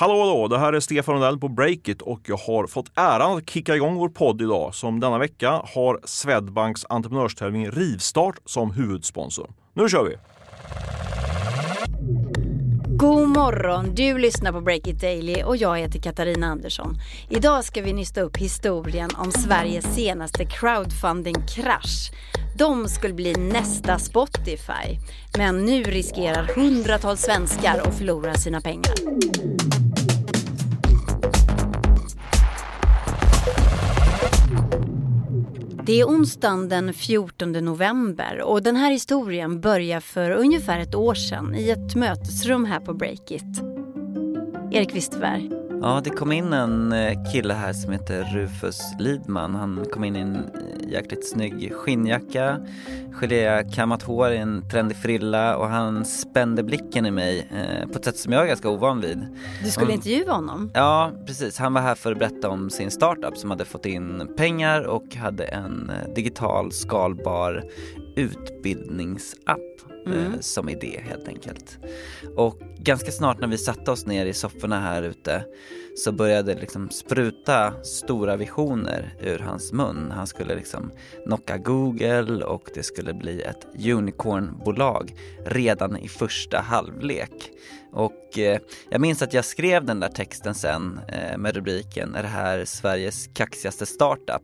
Hallå hallå, det här är Stefan Rundell på Breakit och jag har fått äran att kicka igång vår podd idag som denna vecka har Swedbanks entreprenörstävling Rivstart som huvudsponsor. Nu kör vi! God morgon! Du lyssnar på Breakit Daily och jag heter Katarina Andersson. Idag ska vi nysta upp historien om Sveriges senaste crowdfunding-krasch. De skulle bli nästa Spotify. Men nu riskerar hundratals svenskar att förlora sina pengar. Det är onsdagen den 14 november och den här historien börjar för ungefär ett år sedan i ett mötesrum här på Breakit. Erik Wisterberg. Ja, det kom in en eh, kille här som heter Rufus Lidman. Han kom in i en jäkligt snygg skinnjacka, gelékammat hår i en trendig frilla och han spände blicken i mig eh, på ett sätt som jag är ganska ovan vid. Du skulle och, intervjua honom? Ja, precis. Han var här för att berätta om sin startup som hade fått in pengar och hade en digital skalbar utbildningsapp mm. som idé helt enkelt. Och ganska snart när vi satte oss ner i sofforna här ute så började det liksom spruta stora visioner ur hans mun. Han skulle liksom knocka Google och det skulle bli ett unicornbolag redan i första halvlek. Och eh, jag minns att jag skrev den där texten sen eh, med rubriken Är det här Sveriges kaxigaste startup?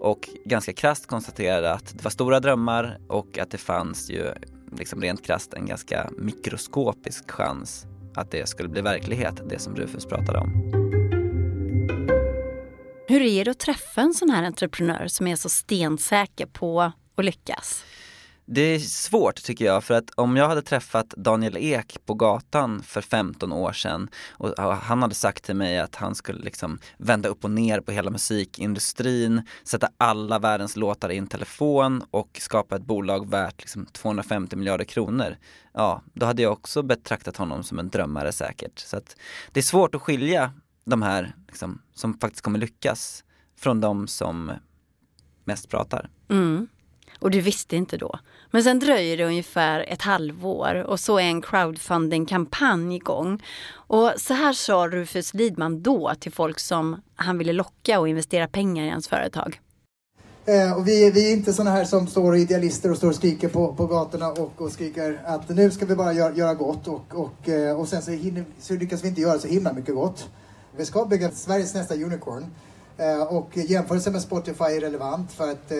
Och ganska krast konstaterade att det var stora drömmar och att det fanns ju liksom rent krasst en ganska mikroskopisk chans att det skulle bli verklighet, det som Rufus pratade om. Hur är det att träffa en sån här entreprenör som är så stensäker på att lyckas? Det är svårt tycker jag för att om jag hade träffat Daniel Ek på gatan för 15 år sedan och han hade sagt till mig att han skulle liksom vända upp och ner på hela musikindustrin, sätta alla världens låtar i en telefon och skapa ett bolag värt liksom 250 miljarder kronor. Ja, då hade jag också betraktat honom som en drömmare säkert. Så att det är svårt att skilja de här liksom, som faktiskt kommer lyckas från de som mest pratar. Mm. Och du visste inte då. Men sen dröjer det ungefär ett halvår och så är en crowdfunding-kampanj igång. Och så här sa Rufus Lidman då till folk som han ville locka och investera pengar i hans företag. Eh, och vi, vi är inte sådana här som står idealister och står och skriker på, på gatorna och, och skriker att nu ska vi bara gör, göra gott och, och, eh, och sen så, hinner, så lyckas vi inte göra så himla mycket gott. Vi ska bygga Sveriges nästa unicorn. Eh, och jämförelsen med Spotify är relevant för att eh,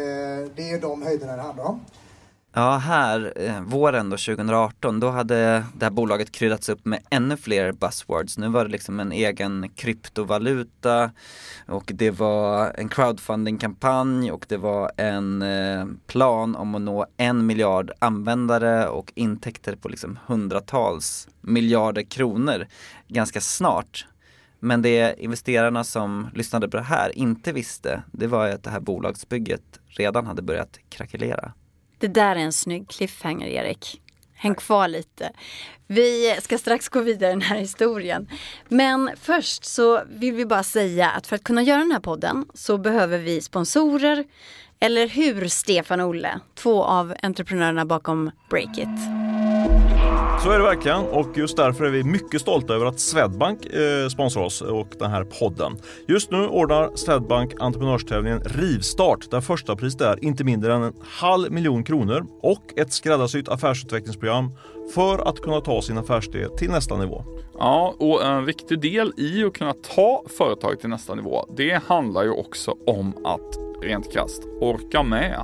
det är de höjderna det handlar om. Ja, här eh, våren då 2018, då hade det här bolaget kryddats upp med ännu fler buzzwords. Nu var det liksom en egen kryptovaluta och det var en crowdfunding-kampanj och det var en plan om att nå en miljard användare och intäkter på liksom hundratals miljarder kronor ganska snart. Men det investerarna som lyssnade på det här inte visste, det var att det här bolagsbygget redan hade börjat krackelera. Det där är en snygg cliffhanger, Erik. Häng kvar lite. Vi ska strax gå vidare i den här historien. Men först så vill vi bara säga att för att kunna göra den här podden så behöver vi sponsorer. Eller hur, Stefan och Olle? Två av entreprenörerna bakom Breakit. Så är det verkligen och just därför är vi mycket stolta över att Swedbank eh, sponsrar oss och den här podden. Just nu ordnar Swedbank entreprenörstävlingen Rivstart där första priset är inte mindre än en halv miljon kronor och ett skräddarsytt affärsutvecklingsprogram för att kunna ta sin affärsidé till nästa nivå. Ja, och en viktig del i att kunna ta företaget till nästa nivå, det handlar ju också om att rent krasst orka med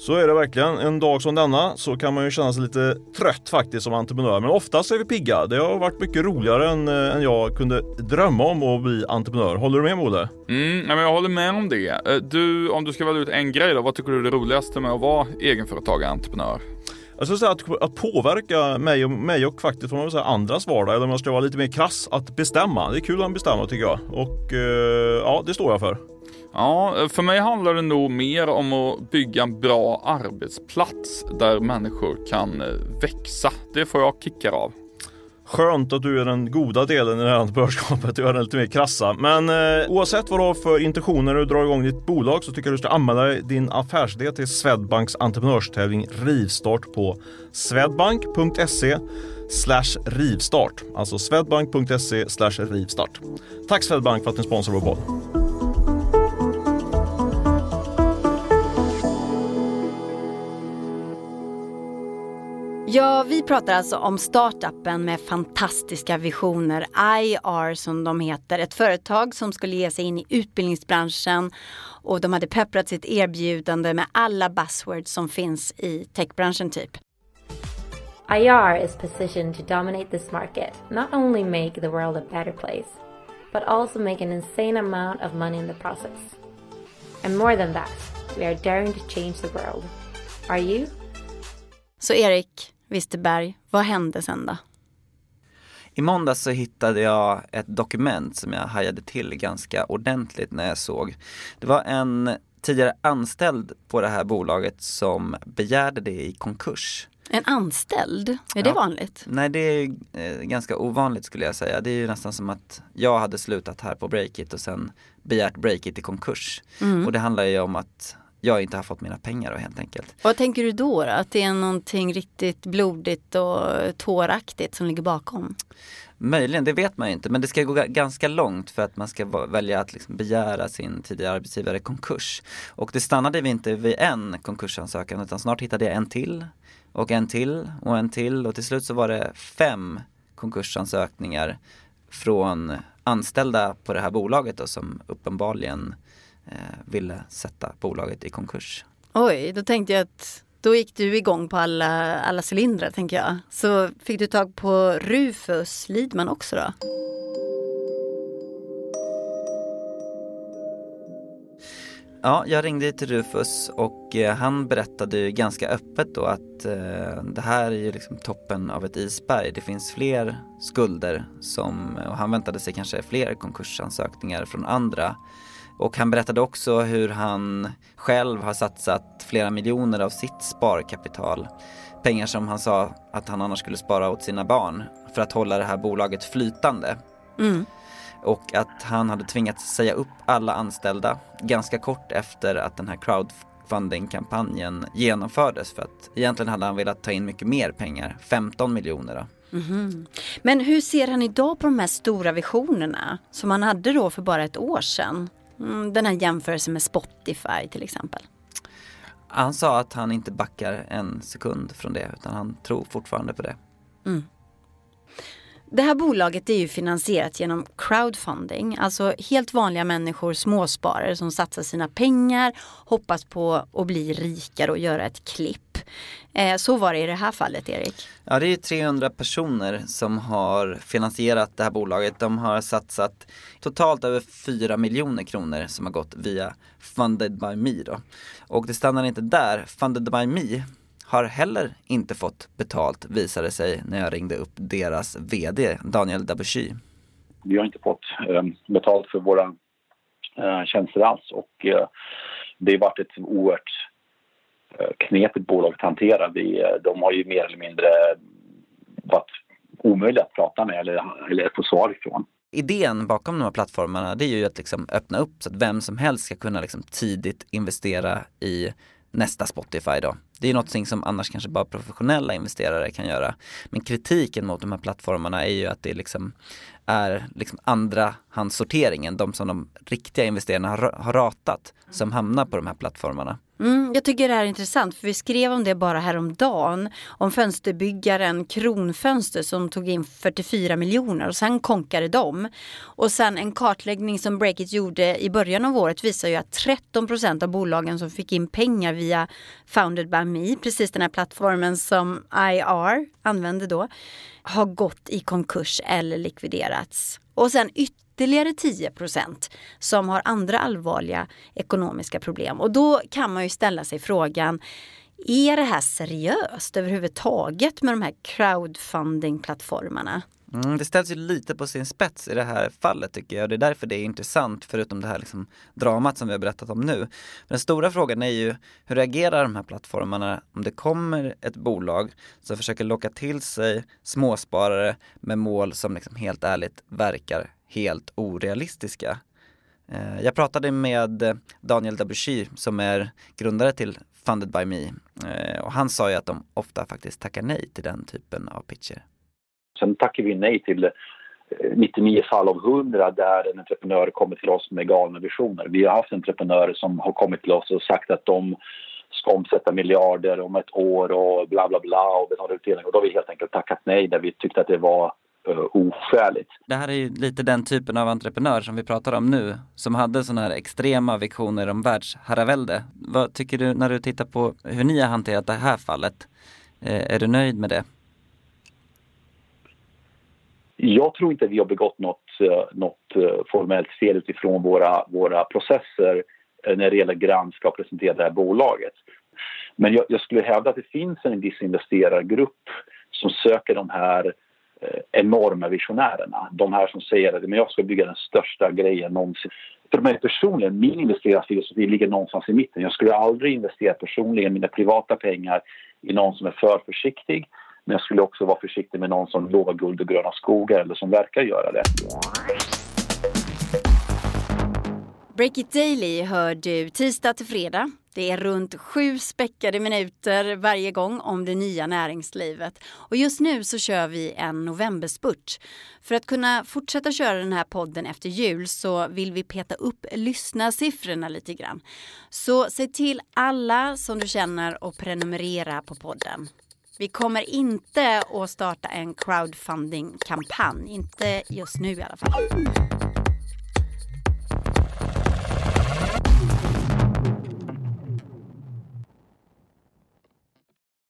så är det verkligen. En dag som denna så kan man ju känna sig lite trött faktiskt som entreprenör. Men oftast är vi pigga. Det har varit mycket roligare än, äh, än jag kunde drömma om att bli entreprenör. Håller du med Molle? Mm, men jag håller med om det. Eh, du, om du ska välja ut en grej då, vad tycker du är det roligaste med att vara egenföretagare, entreprenör? Jag skulle säga att, att påverka mig och, mig och faktiskt man säga, andras vardag, eller om jag ska vara lite mer krass, att bestämma. Det är kul att bestämma tycker jag. Och eh, ja, det står jag för. Ja, för mig handlar det nog mer om att bygga en bra arbetsplats där människor kan eh, växa. Det får jag kickar av. Skönt att du är den goda delen i det här entreprenörskapet och är den lite mer krassa. Men eh, oavsett vad du har för intentioner när du drar igång ditt bolag så tycker jag du ska anmäla din affärsidé till Swedbanks entreprenörstävling Rivstart på swedbank.se rivstart. Alltså swedbank.se rivstart. Tack Swedbank för att ni sponsrar vår podd. Ja, vi pratar alltså om startupen med fantastiska visioner, IR som de heter. Ett företag som skulle ge sig in i utbildningsbranschen och de hade pepprat sitt erbjudande med alla buzzwords som finns i techbranschen typ. IR is positioned to dominate this market, not only make the world a better place, but also make an insane amount of money in the process. And more than that, we are daring to change the world. Are you? Så Erik Wisterberg, vad hände sen då? I måndags så hittade jag ett dokument som jag hajade till ganska ordentligt när jag såg. Det var en tidigare anställd på det här bolaget som begärde det i konkurs. En anställd? Är det Ja. vanligt? Nej det är eh, ganska ovanligt skulle jag säga. Det är ju nästan som att jag hade slutat här på Breakit och sen begärt Breakit i konkurs. Och det handlar ju om att jag inte har fått mina pengar då, helt enkelt. Vad tänker du då, då? Att det är någonting riktigt blodigt och tåraktigt som ligger bakom? Möjligen, det vet man ju inte men det ska gå ga- ganska långt för att man ska välja att liksom begära sin tidigare arbetsgivare konkurs. Och det stannade vi inte vid en konkursansökan utan snart hittade jag en till och en till och en till och till slut så var det fem konkursansökningar från anställda på det här bolaget då, som uppenbarligen ville sätta bolaget i konkurs. Oj, då tänkte jag att då gick du igång på alla, alla cylindrar tänker jag. Så fick du tag på Rufus Lidman också då? Ja, jag ringde till Rufus och eh, han berättade ju ganska öppet då att eh, det här är ju liksom toppen av ett isberg. Det finns fler skulder som, och han väntade sig kanske fler konkursansökningar från andra. Och han berättade också hur han själv har satsat flera miljoner av sitt sparkapital. Pengar som han sa att han annars skulle spara åt sina barn för att hålla det här bolaget flytande Mm. och att han hade tvingats säga upp alla anställda ganska kort efter att den här crowdfunding-kampanjen genomfördes för att egentligen hade han velat ta in mycket mer pengar, 15 miljoner då. Men hur ser han idag på de här stora visionerna som han hade då för bara ett år sedan? Mm, den här jämförelsen med Spotify till exempel. Han sa att han inte backar en sekund från det utan han tror fortfarande på det. Det här bolaget är ju finansierat genom crowdfunding, alltså helt vanliga människor, småsparare som satsar sina pengar, hoppas på att bli rikare och göra ett klipp. Eh, så var det i det här fallet, Erik. Ja, det är 300 personer som har finansierat det här bolaget. De har satsat totalt över 4 miljoner kronor som har gått via Funded by Me då. Och det stannar inte där. Funded by Me har heller inte fått betalt visade sig när jag ringde upp deras VD Daniel Dabuchy. vi har inte fått eh, betalt för våra eh, tjänster alls och eh, det har varit ett oerhört knepigt bolag att hantera. Vi, de har ju mer eller mindre varit omöjliga att prata med eller, eller få svar ifrån. Idén bakom de här plattformarna det är ju att liksom öppna upp så att vem som helst ska kunna liksom tidigt investera i nästa Spotify då. Det är någonting som annars kanske bara professionella investerare kan göra. Men kritiken mot de här plattformarna är ju att det liksom är liksom andrahandssorteringen, de som de riktiga investerarna har, har ratat, som hamnar på de här plattformarna. Mm, jag tycker det här är intressant för vi skrev om det bara häromdagen. Om fönsterbyggaren Kronfönster som tog in 44 miljoner och sen konkade de. Och sen en kartläggning som Breakit gjorde i början av året visar ju att 13 procent av bolagen som fick in pengar via Founded by Me, precis den här plattformen som IR använde då, har gått i konkurs eller likviderats. Och sen ytterligare 10 procent som har andra allvarliga ekonomiska problem. Och då kan man ju ställa sig frågan, är det här seriöst överhuvudtaget med de här crowdfunding-plattformarna? Mm, det ställs ju lite på sin spets i det här fallet tycker jag och det är därför det är intressant förutom det här liksom dramat som vi har berättat om nu. Men den stora frågan är ju hur reagerar de här plattformarna om det kommer ett bolag som försöker locka till sig småsparare med mål som liksom helt ärligt verkar helt orealistiska. Eh, jag pratade med Daniel Dabuchy som är grundare till Funded by Me eh, och han sa ju att de ofta faktiskt tackar nej till den typen av pitcher. Sen tackar vi nej till eh, 99 fall av 100 där en entreprenör kommer till oss med galna visioner. Vi har haft entreprenörer som har kommit till oss och sagt att de ska omsätta miljarder om ett år och bla bla bla och betala utdelning. Och då har vi helt enkelt tackat nej där vi tyckte att det var uh, oskäligt. Det här är ju lite den typen av entreprenör som vi pratar om nu, som hade sådana här extrema visioner om världsherravälde. Vad tycker du när du tittar på hur ni har hanterat det här fallet? Eh, är du nöjd med det? Jag tror inte vi har begått något, eh, något eh, formellt fel utifrån våra, våra processer eh, när det gäller granska och presentera det här bolaget. Men jag, jag skulle hävda att det finns en viss investerargrupp som söker de här enorma visionärerna. De här som säger att jag ska bygga den största grejen någonsin. För mig personligen, min investerarfilosofi ligger någonstans i mitten. Jag skulle aldrig investera personligen mina privata pengar i någon som är för försiktig men jag skulle också vara försiktig med någon som lovar guld och gröna skogar eller som verkar göra det. Break It Daily hör du tisdag till fredag. Det är runt sju späckade minuter varje gång om det nya näringslivet. Och just nu så kör vi en novemberspurt. För att kunna fortsätta köra den här podden efter jul så vill vi peta upp lyssnarsiffrorna lite grann. Så se till alla som du känner och prenumerera på podden. Vi kommer inte att starta en crowdfunding-kampanj, inte just nu i alla fall.